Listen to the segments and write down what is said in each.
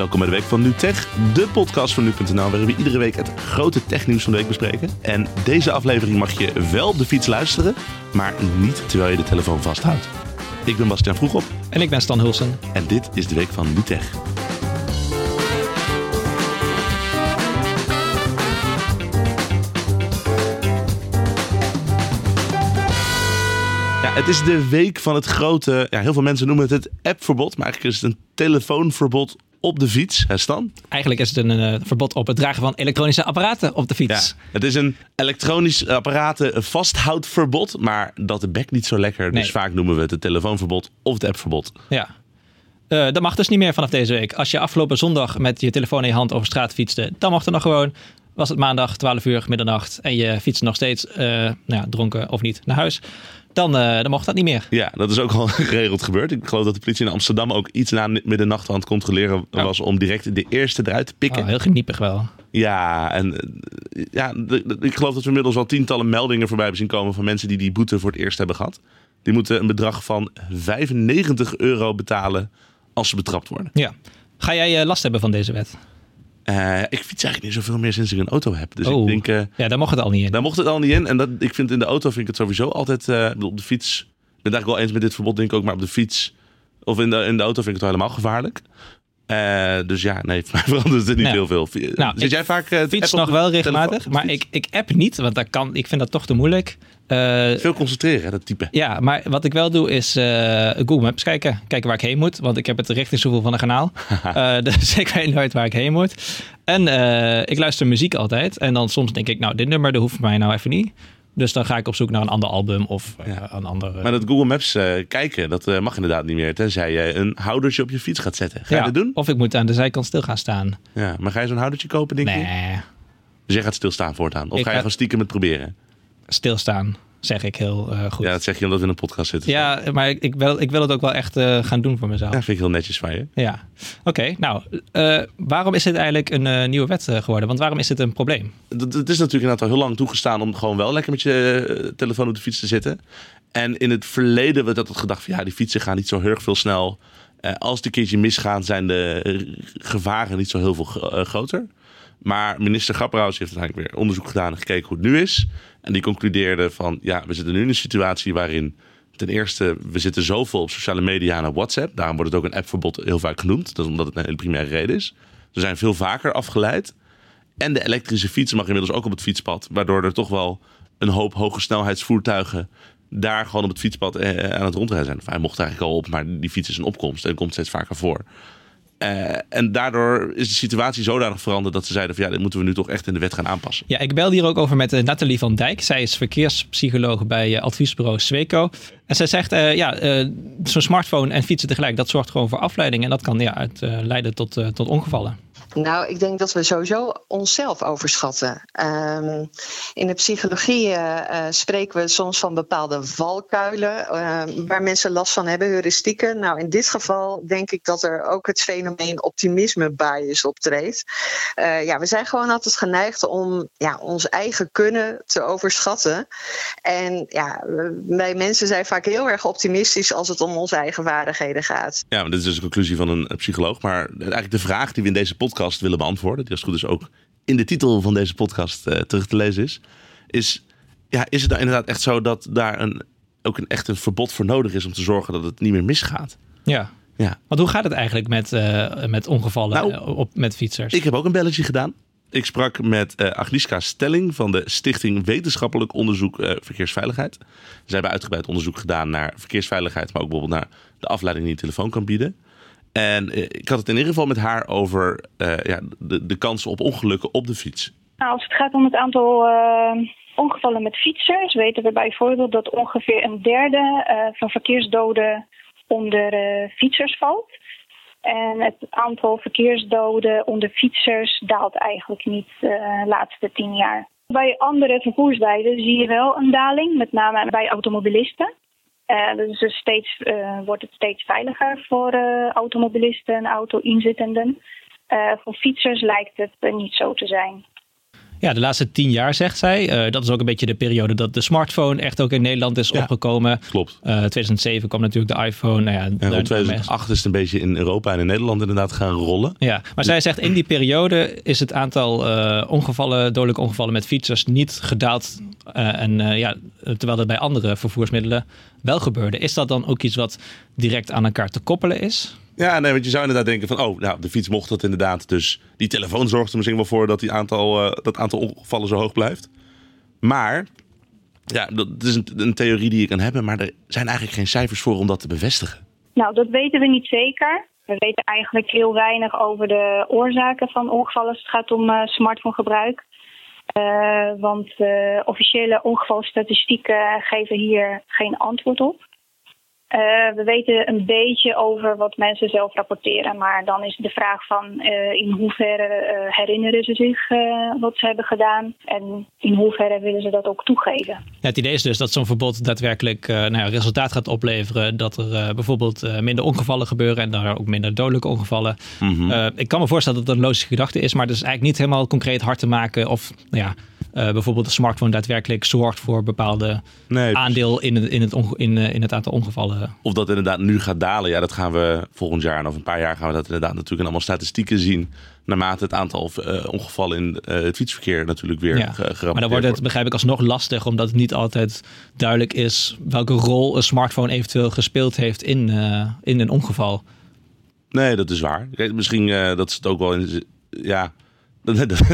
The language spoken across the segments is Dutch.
Welkom bij de Week van NuTech, de podcast van nu.nl, waarin we iedere week het grote technieuws van de week bespreken. En deze aflevering mag je wel op de fiets luisteren, maar niet terwijl je de telefoon vasthoudt. Ik ben Bastiaan Vroegop. En ik ben Stan Hulsen. En dit is de Week van NuTech. Het is de week van het grote, ja, heel veel mensen noemen het het appverbod, maar eigenlijk is het een telefoonverbod op de fiets, hè Stan? Eigenlijk is het een uh, verbod op het dragen van elektronische apparaten op de fiets. Ja, het is een elektronisch apparaten vasthoudverbod, maar dat de bek niet zo lekker. Dus vaak noemen we het het telefoonverbod of het appverbod. Ja. Uh, dat mag dus niet meer vanaf deze week. Als je afgelopen zondag met je telefoon in je hand over straat fietste, dan mocht het nog gewoon. Was het maandag 12 uur middernacht en je fietst nog steeds uh, nou ja, dronken of niet naar huis dan, uh, dan mocht dat niet meer. Ja, dat is ook al geregeld gebeurd. Ik geloof dat de politie in Amsterdam ook iets na middernacht aan het controleren oh. was om direct de eerste eruit te pikken. Oh, heel geniepig wel. Ja, en eh, ja, ik geloof dat we inmiddels al tientallen meldingen voorbij hebben zien komen van mensen die die boete voor het eerst hebben gehad. Die moeten een bedrag van 95 euro betalen als ze betrapt worden. Ja. Ga jij last hebben van deze wet? Uh, ik fiets eigenlijk niet zoveel meer sinds ik een auto heb. Dus oh. ik denk... Uh, ja, daar mocht het al niet in. Daar mocht het al niet in. En dat, ik vind in de auto vind ik het sowieso altijd... Uh, op de fiets... Ik ben het eigenlijk wel eens met dit verbod, denk ik ook. Maar op de fiets... Of in de, in de auto vind ik het wel helemaal gevaarlijk. Dus ja, nee, voor mij verandert het niet heel veel. Nou, Zit jij vaak fiets nog wel regelmatig, maar ik, ik app niet, want dat kan, ik vind dat toch te moeilijk. Uh, veel concentreren, dat type. Ja, maar wat ik wel doe is Google Maps kijken. Kijken waar ik heen moet, want ik heb het richtingsgevoel van een kanaal. dus ik weet nooit waar ik heen moet. En ik luister muziek altijd. En dan soms denk ik, nou, dit nummer, dat hoeft mij nou even niet. Dus dan ga ik op zoek naar een ander album of uh, een andere. Maar dat Google Maps uh, kijken, dat uh, mag inderdaad niet meer. Tenzij je een houdertje op je fiets gaat zetten. Ga je dat doen? Of ik moet aan de zijkant stil gaan staan. Ja, maar ga je zo'n houdertje kopen, denk nee. je? Nee. Dus jij gaat stilstaan voortaan? Of ik ga je gewoon stiekem het proberen? Stilstaan zeg ik heel uh, goed. Ja, dat zeg je omdat we in een podcast zitten. Ja, maar ik, ik, wil, ik wil het ook wel echt uh, gaan doen voor mezelf. Ja, vind ik heel netjes van je. Ja. Oké, okay, nou, uh, waarom is dit eigenlijk een nieuwe wet geworden? Want waarom is dit een probleem? Het is natuurlijk inderdaad al heel lang toegestaan om gewoon wel lekker met je telefoon op de fiets te zitten. En in het verleden werd dat gedacht van ja, die fietsen gaan niet zo heel veel snel. als het een keertje misgaan, zijn de gevaren niet zo heel veel groter. Maar minister Grapperhaus heeft uiteindelijk weer onderzoek gedaan en gekeken hoe het nu is. En die concludeerde van, ja, we zitten nu in een situatie waarin ten eerste, we zitten zoveel op sociale media en op WhatsApp. Daarom wordt het ook een appverbod heel vaak genoemd. Dat is omdat het een hele primaire reden is. We zijn veel vaker afgeleid. En de elektrische fiets mag inmiddels ook op het fietspad. Waardoor er toch wel een hoop hoge snelheidsvoertuigen daar gewoon op het fietspad eh, aan het rondrijden zijn. Hij mocht eigenlijk al op, maar die fiets is een opkomst en komt steeds vaker voor. Uh, en daardoor is de situatie zodanig veranderd dat ze zeiden van ja, dit moeten we nu toch echt in de wet gaan aanpassen. Ja, ik belde hier ook over met uh, Nathalie van Dijk. Zij is verkeerspsycholoog bij uh, adviesbureau Sweco. En zij zegt, ja, zo'n smartphone en fietsen tegelijk, dat zorgt gewoon voor afleiding. En dat kan ja, leiden tot, tot ongevallen. Nou, ik denk dat we sowieso onszelf overschatten. Um, in de psychologie uh, spreken we soms van bepaalde valkuilen uh, waar mensen last van hebben, heuristieken. Nou, in dit geval denk ik dat er ook het fenomeen optimisme bias optreedt. ja, we zijn gewoon altijd geneigd om ja, ons eigen kunnen te overschatten. En ja, wij mensen zijn vaak heel erg optimistisch als het om onze eigen vaardigheden gaat. Ja, maar dit is dus de conclusie van een psycholoog. Maar eigenlijk de vraag die we in deze podcast podcast willen beantwoorden, die als het goed is ook in de titel van deze podcast uh, terug te lezen is, is, ja, is het nou inderdaad echt zo dat daar een, ook een, echt een verbod voor nodig is om te zorgen dat het niet meer misgaat? Ja. Ja. Want hoe gaat het eigenlijk met, uh, met ongevallen nou, op, met fietsers? Ik heb ook een belletje gedaan. Ik sprak met uh, Agnieszka Stelling van de Stichting Wetenschappelijk Onderzoek uh, Verkeersveiligheid. Zij hebben uitgebreid onderzoek gedaan naar verkeersveiligheid, maar ook bijvoorbeeld naar de afleiding die je telefoon kan bieden. En eh, ik had het in ieder geval met haar over uh, ja, de, de kansen op ongelukken op de fiets. Nou, als het gaat om het aantal uh, ongevallen met fietsers, weten we bijvoorbeeld dat ongeveer een derde van verkeersdoden onder fietsers valt. En het aantal verkeersdoden onder fietsers daalt eigenlijk niet de laatste tien jaar. Bij andere vervoerswijden zie je wel een daling, met name bij automobilisten. Uh, dus steeds, uh, wordt het steeds veiliger voor uh, automobilisten en auto-inzittenden. voor fietsers lijkt het niet zo te zijn. Ja, de laatste tien jaar zegt zij. Eh, dat is ook een beetje de periode dat de smartphone echt ook in Nederland is Ja. opgekomen. Klopt. Eh 2007 kwam natuurlijk de iPhone. Nou ja, En daar- rond 2008 is het een beetje in Europa en in Nederland inderdaad gaan rollen. Ja, maar zij zegt in die periode is het aantal eh, ongevallen, dodelijke ongevallen met fietsers niet gedaald. Eh, en eh, ja, terwijl dat bij andere vervoersmiddelen wel gebeurde. Is dat dan ook iets wat direct aan elkaar te koppelen is? Ja, nee, want je zou inderdaad denken van, oh, nou, de fiets mocht dat inderdaad. Dus die telefoon zorgt er misschien wel voor dat die aantal, eh, dat aantal ongevallen zo hoog blijft. Maar, ja, dat is een, een theorie die je kan hebben, maar er zijn eigenlijk geen cijfers voor om dat te bevestigen. Nou, dat weten we niet zeker. We weten eigenlijk heel weinig over de oorzaken van ongevallen als het gaat om eh, smartphonegebruik. Eh, want officiële ongevalstatistieken geven hier geen antwoord op. Eh, we weten een beetje over wat mensen zelf rapporteren, maar dan is de vraag van eh, in hoeverre eh, herinneren ze zich wat ze hebben gedaan en in hoeverre willen ze dat ook toegeven. Ja, het idee is dus dat zo'n verbod daadwerkelijk eh, nou ja, resultaat gaat opleveren. Dat er eh, bijvoorbeeld eh, minder ongevallen gebeuren en daar ook minder dodelijke ongevallen. Eh, ik kan me voorstellen dat dat een logische gedachte is, maar het is eigenlijk niet helemaal concreet hard te maken of nou ja, eh, bijvoorbeeld de smartphone daadwerkelijk zorgt voor bepaalde Nee, aandeel in het, in, het onge- in, eh, in het aantal ongevallen. Of dat inderdaad nu gaat dalen, ja, dat gaan we volgend jaar en over een paar jaar gaan we dat inderdaad natuurlijk in allemaal statistieken zien. Naarmate het aantal eh, ongevallen in het fietsverkeer natuurlijk weer Ja. gerapporteerd Maar dan wordt het, begrijp ik, alsnog lastig, omdat het niet altijd duidelijk is welke rol een smartphone eventueel gespeeld heeft in, in een ongeval. Nee, dat is waar. Kijk, misschien dat ze het ook wel in. Ja.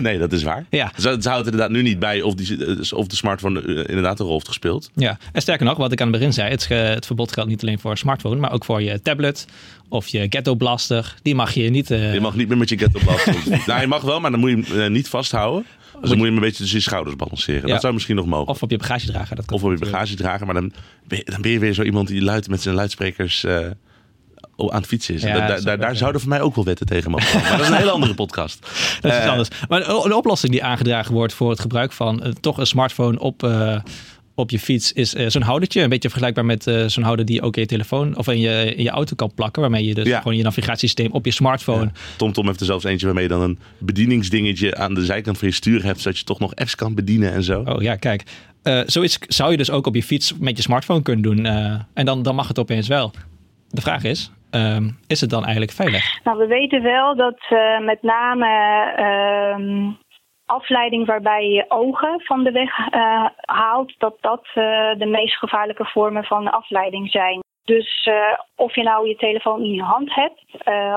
Nee, dat is waar. Ja. Ze het houdt inderdaad nu niet bij of, die, of de smartphone eh, inderdaad een rol heeft gespeeld. Ja, en sterker nog, wat ik aan het begin zei, het, verbod geldt niet alleen voor smartphone, maar ook voor je tablet of je ghetto blaster. Die mag je niet. eh, Je mag niet meer met je ghetto blasten. nou, je mag wel, maar dan moet je hem eh, niet vasthouden. Dus dan moet je hem een beetje tussen je schouders balanceren. Ja. Dat zou misschien nog mogen. of op je bagagedrager. Dat kan Of op je bagage dragen. Maar dan ben, je, dan ben je weer zo iemand die luid met zijn luidsprekers eh, aan het fietsen is. Ja, Da- da- daar daar zouden voor mij ook wel wetten tegen mogen komen. Maar dat is een hele andere podcast. Dat is iets Eh, anders. Maar een oplossing die aangedragen wordt voor het gebruik van eh, toch een smartphone op, eh, op je fiets is zo'n houdertje. Een beetje vergelijkbaar met zo'n houder die je ook in je telefoon of in je, in je auto kan plakken. Waarmee je dus Ja. gewoon je navigatiesysteem op je smartphone. TomTom heeft er zelfs eentje waarmee je dan een bedieningsdingetje aan de zijkant van je stuur hebt. Zodat je toch nog apps kan bedienen en zo. Oh ja, kijk. Eh, zoiets zou je dus ook op je fiets met je smartphone kunnen doen. en dan, dan mag het opeens wel. De vraag is, ehm, is het dan eigenlijk veilig? Nou, we weten wel dat eh, met name ehm, afleiding waarbij je ogen van de weg eh, haalt, dat dat eh, de meest gevaarlijke vormen van afleiding zijn. Dus of je nou je telefoon in je hand hebt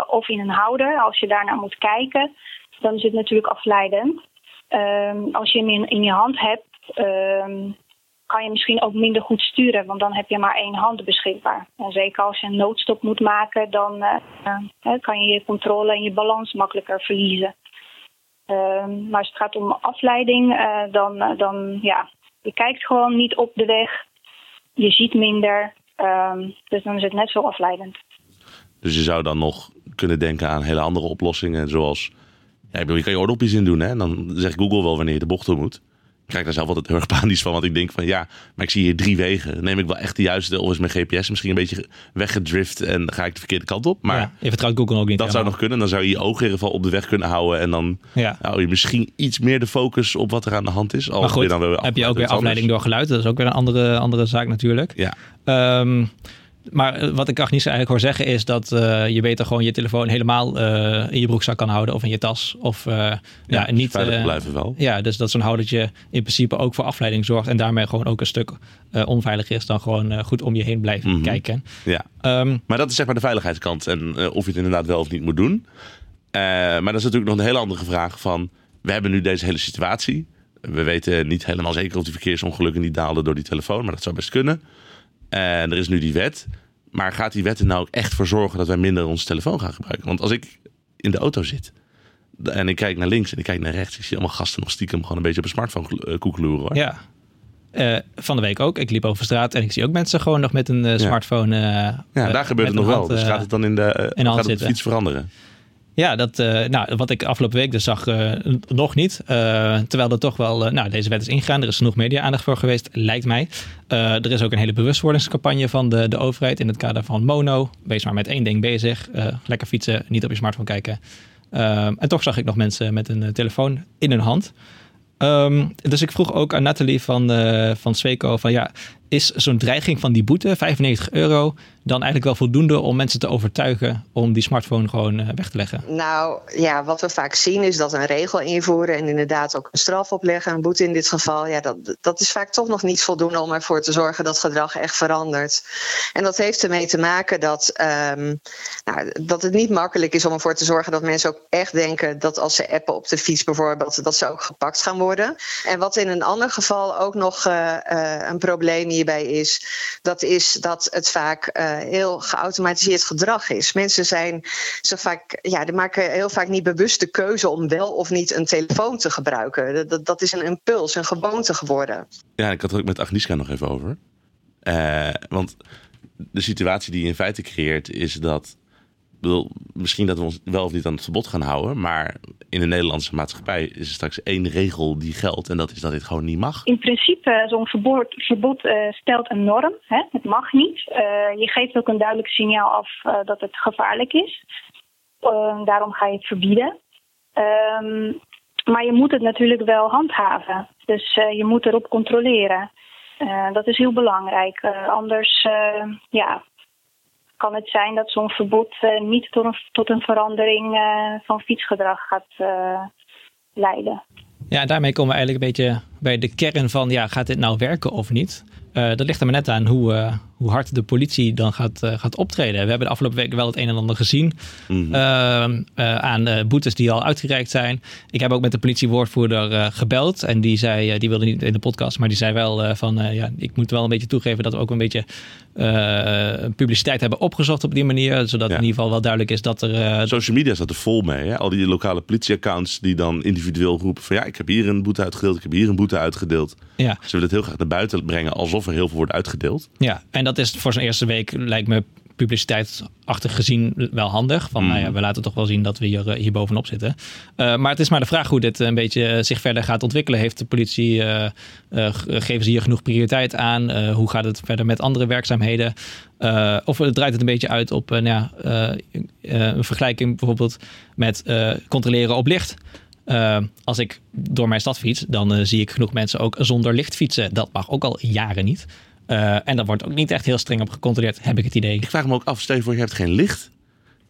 of in een houder, als je daarnaar moet kijken, dan is het natuurlijk afleidend. Ehm, als je hem in, in je hand hebt, kan je misschien ook minder goed sturen, want dan heb je maar één hand beschikbaar. En zeker als je een noodstop moet maken, dan eh, eh, kan je je controle en je balans makkelijker verliezen. Ehm, maar als het gaat om afleiding, eh, dan, dan ja, je kijkt gewoon niet op de weg, je ziet minder, ehm, dus dan is het net zo afleidend. Dus je zou dan nog kunnen denken aan hele andere oplossingen. Zoals, ja, je kan je oordopjes in doen. Hè? En dan zegt Google wel wanneer je de bocht door moet. Ik krijg daar zelf altijd heel erg panisch van. Want ik denk van ja, maar ik zie hier drie wegen. Neem ik wel echt de juiste of is mijn GPS misschien een beetje weggedrift en ga ik de verkeerde kant op. Maar ja, je vertrouwt Google ook niet. dat zou nog kunnen. Dan zou je je ogen in ieder geval op de weg kunnen houden. En dan Ja. hou je misschien iets meer de focus op wat er aan de hand is. Al Maar goed, dan heb je ook weer anders. afleiding door geluid. Dat is ook weer een andere, andere zaak natuurlijk. Ja, Ehm, maar eh, wat ik Agnieszka eigenlijk hoor zeggen is dat eh, je beter gewoon je telefoon helemaal eh, in je broekzak kan houden of in je tas. Of eh, ja, ja, niet. veilig blijven wel. ja, dus dat zo'n houdertje in principe ook voor afleiding zorgt en daarmee gewoon ook een stuk onveiliger is dan gewoon goed om je heen blijven Mhm. kijken. Ja. Ehm, Maar dat is zeg maar de veiligheidskant. En of je het inderdaad wel of niet moet doen. Maar dat is natuurlijk nog een hele andere vraag van... We hebben nu deze hele situatie. We weten niet helemaal zeker of die verkeersongelukken niet daalden door die telefoon. Maar dat zou best kunnen. En er is nu die wet. Maar gaat die wet er nou ook echt voor zorgen dat wij minder onze telefoon gaan gebruiken? Want als ik in de auto zit en ik kijk naar links en ik kijk naar rechts... ik zie allemaal gasten nog stiekem gewoon een beetje op een smartphone eh, koekeloeren. Hoor. ja. Eh, van de week ook. Ik liep over straat en ik zie ook mensen gewoon nog met een eh, smartphone. Ja, daar gebeurt het nog wel. Dus gaat het dan in de, eh, hand gaat het de fiets veranderen? Ja, dat, eh, nou, wat ik afgelopen week dus zag, eh, nog niet. Eh, terwijl er toch wel, nou, deze wet is ingegaan. Er is genoeg media-aandacht voor geweest, lijkt mij. Er is ook een hele bewustwordingscampagne van de, de overheid in het kader van Mono. Wees maar met één ding bezig. Lekker fietsen, niet op je smartphone kijken. En toch zag ik nog mensen met een telefoon in hun hand. Ehm, dus ik vroeg ook aan Nathalie van, uh, van Sweco van ja, is zo'n dreiging van die boete, 95 euro, dan eigenlijk wel voldoende om mensen te overtuigen om die smartphone gewoon uh, weg te leggen? Nou ja, wat we vaak zien is dat een regel invoeren en inderdaad ook een straf opleggen, een boete in dit geval, ja, dat, dat is vaak toch nog niet voldoende om ervoor te zorgen dat gedrag echt verandert. En dat heeft ermee te maken dat, um, nou, dat het niet makkelijk is om ervoor te zorgen dat mensen ook echt denken dat als ze appen op de fiets bijvoorbeeld, dat ze ook gepakt gaan worden. En wat in een ander geval ook nog uh, uh, een probleem hierbij is, dat is dat het vaak heel geautomatiseerd gedrag is. Mensen zijn zo vaak, ja, die maken heel vaak niet bewust de keuze om wel of niet een telefoon te gebruiken. Dat, is een impuls, een gewoonte geworden. Ja, ik had het ook met Agnieszka nog even over. Uh, want de situatie die je in feite creëert is dat bedoel, misschien dat we ons wel of niet aan het verbod gaan houden. Maar in de Nederlandse maatschappij is er straks één regel die geldt. En dat is dat dit gewoon niet mag. In principe, zo'n verbod, verbod uh, stelt een norm. Hè? Het mag niet. Uh, je geeft ook een duidelijk signaal af dat het gevaarlijk is. daarom ga je het verbieden. Um, maar je moet het natuurlijk wel handhaven. Dus je moet erop controleren. dat is heel belangrijk. anders ja, kan het zijn dat zo'n verbod uh, niet tot een, verandering uh, van fietsgedrag gaat uh, leiden. Ja, daarmee komen we eigenlijk een beetje bij de kern van, ja, gaat dit nou werken of niet? Dat ligt er maar net aan hoe, hoe hard de politie dan gaat, uh, gaat optreden. We hebben de afgelopen weken wel het een en ander gezien mm. uh, uh, aan boetes die al uitgereikt zijn. Ik heb ook met de politiewoordvoerder gebeld en die zei, die wilde niet in de podcast, maar die zei wel van, ja, ik moet wel een beetje toegeven dat we ook een beetje publiciteit hebben opgezocht op die manier, zodat ja. in ieder geval wel duidelijk is dat er... Social media staat er vol mee, hè? al die lokale politieaccounts die dan individueel roepen van, ja, ik heb hier een boete uitgedeeld, ik heb hier een boete uitgedeeld. Ja. Ze willen het heel graag naar buiten brengen alsof er heel veel wordt uitgedeeld. Ja, en dat is voor zijn eerste week lijkt me publiciteitsachtig gezien wel handig. Van, mm. nou ja, we laten toch wel zien dat we hier, hier bovenop zitten. Uh, maar het is maar de vraag hoe dit een beetje zich verder gaat ontwikkelen. Heeft de politie, uh, uh, geven ze hier genoeg prioriteit aan? hoe gaat het verder met andere werkzaamheden? of draait het een beetje uit op nou ja, een vergelijking bijvoorbeeld met controleren op licht? Uh, als ik door mijn stad fiets, dan uh, zie ik genoeg mensen ook zonder licht fietsen. Dat mag ook al jaren niet. Uh, en daar wordt ook niet echt heel streng op gecontroleerd, heb ik het idee. Ik vraag me ook af, stel je voor, je hebt geen licht.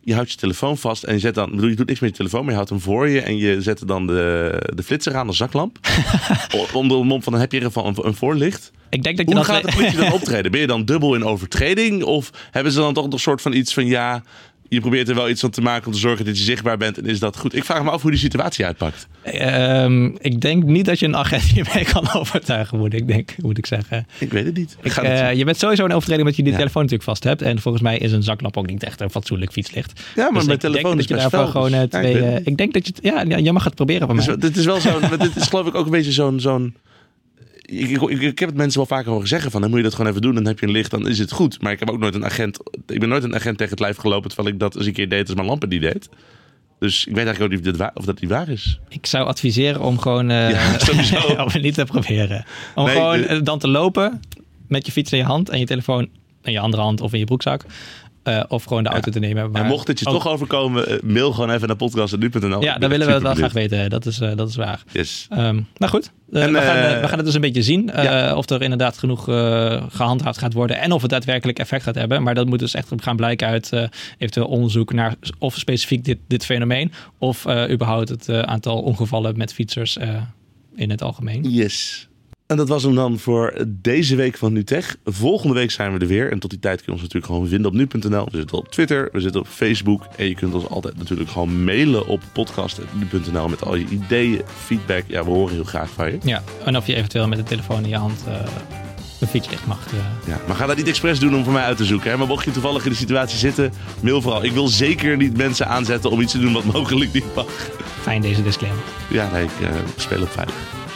Je houdt je telefoon vast en je zet dan, bedoel, je doet niks met je telefoon, maar je houdt hem voor je en je zet dan de, de flitser aan, de zaklamp. Onder de mond van, dan heb je in ieder geval een, een voorlicht. Ik denk dat je Hoe gaat de politie dan optreden? Ben je dan dubbel in overtreding? Of hebben ze dan toch een soort van iets van, ja, je probeert er wel iets van te maken om te zorgen dat je zichtbaar bent en is dat goed. Ik vraag me af hoe die situatie uitpakt. Um, ik denk niet dat je een agent hiermee kan overtuigen, moet ik, denk, moet ik zeggen. Ik weet het niet. Ik, uh, je bent sowieso een overtreding omdat je die ja. telefoon natuurlijk vast hebt. En volgens mij is een zaklamp ook niet echt een fatsoenlijk fietslicht. Ja, maar dus mijn telefoon is best je daarvoor gewoon uh, twee... Ja, ik, ik, denk dat je... Ja, je mag het proberen van dit mij. Is, dit is wel zo'n... dit is geloof ik ook een beetje zo'n... zo'n ik, ik, ik, heb het mensen wel vaker horen zeggen van dan moet je dat gewoon even doen, dan heb je een licht, dan is het goed. Maar ik heb ook nooit een agent, ik ben nooit een agent tegen het lijf gelopen terwijl ik dat eens een keer deed als mijn lampen die deed. Dus ik weet eigenlijk ook niet of, dit waar, of dat niet waar is. Ik zou adviseren om gewoon uh, ja, sowieso. om niet te proberen. Om nee, gewoon dan te lopen met je fiets in je hand en je telefoon in je andere hand of in je broekzak. Uh, of gewoon de auto te nemen. Maar en mocht het je ook... toch overkomen, uh, mail gewoon even naar podcast.nu.nl. Ja, dan willen we het wel graag weten. Dat is, uh, dat is waar. Yes. Um, nou goed, en, we, gaan, we gaan het dus een beetje zien. Ja. Of er inderdaad genoeg gehandhaafd gaat worden. En of het daadwerkelijk effect gaat hebben. Maar dat moet dus echt gaan blijken uit eventueel onderzoek naar of specifiek dit, dit fenomeen. Of überhaupt het aantal ongevallen met fietsers in het algemeen. Yes. En dat was hem dan voor deze week van NuTech. Volgende week zijn we er weer. En tot die tijd kun je ons natuurlijk gewoon vinden op nu.nl. We zitten op Twitter, we zitten op Facebook. En je kunt ons altijd natuurlijk gewoon mailen op podcast.nu.nl met al je ideeën, feedback. Ja, we horen heel graag van je. Ja, en of je eventueel met de telefoon in je hand uh, een fiets dicht mag. Ja. ja, maar ga dat niet expres doen om voor mij uit te zoeken. Hè? Maar mocht je toevallig in de situatie zitten, mail vooral. Ik wil zeker niet mensen aanzetten om iets te doen wat mogelijk niet mag. Fijn deze disclaimer. Ja, nee, ik uh, speel op veilig.